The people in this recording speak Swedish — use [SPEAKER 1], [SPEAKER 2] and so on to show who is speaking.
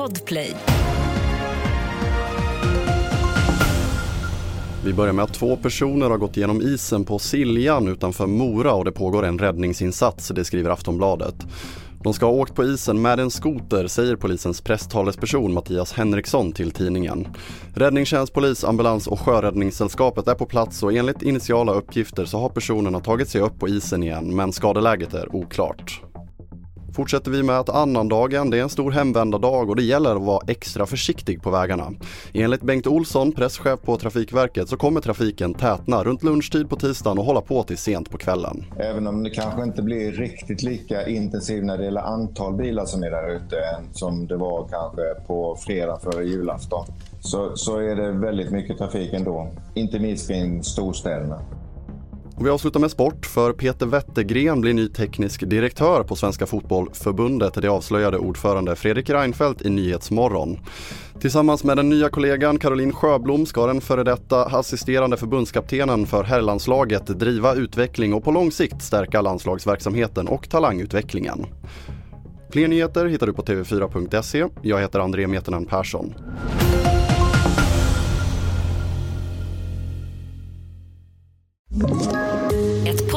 [SPEAKER 1] Podplay.
[SPEAKER 2] Vi börjar med att två personer har gått igenom isen på Siljan utanför Mora och det pågår en räddningsinsats, det skriver Aftonbladet. De ska ha åkt på isen med en skoter, säger polisens presstalesperson Mattias Henriksson till tidningen. Räddningstjänst, polis, ambulans och Sjöräddningssällskapet är på plats och enligt initiala uppgifter så har personerna tagit sig upp på isen igen men skadeläget är oklart. Fortsätter vi med att annandagen, det är en stor hemvändardag och det gäller att vara extra försiktig på vägarna. Enligt Bengt Olsson, presschef på Trafikverket, så kommer trafiken tätna runt lunchtid på tisdagen och hålla på till sent på kvällen.
[SPEAKER 3] Även om det kanske inte blir riktigt lika intensivt när det gäller antal bilar som är där ute som det var kanske på fredag före julafton. Så, så är det väldigt mycket trafik ändå, inte minst kring storstäderna.
[SPEAKER 2] Och vi avslutar med sport för Peter Wettergren blir ny teknisk direktör på Svenska Fotbollförbundet. Det avslöjade ordförande Fredrik Reinfeldt i Nyhetsmorgon. Tillsammans med den nya kollegan Caroline Sjöblom ska den före detta assisterande förbundskaptenen för herrlandslaget driva utveckling och på lång sikt stärka landslagsverksamheten och talangutvecklingen. Fler nyheter hittar du på tv4.se. Jag heter André Metenen Persson.
[SPEAKER 1] you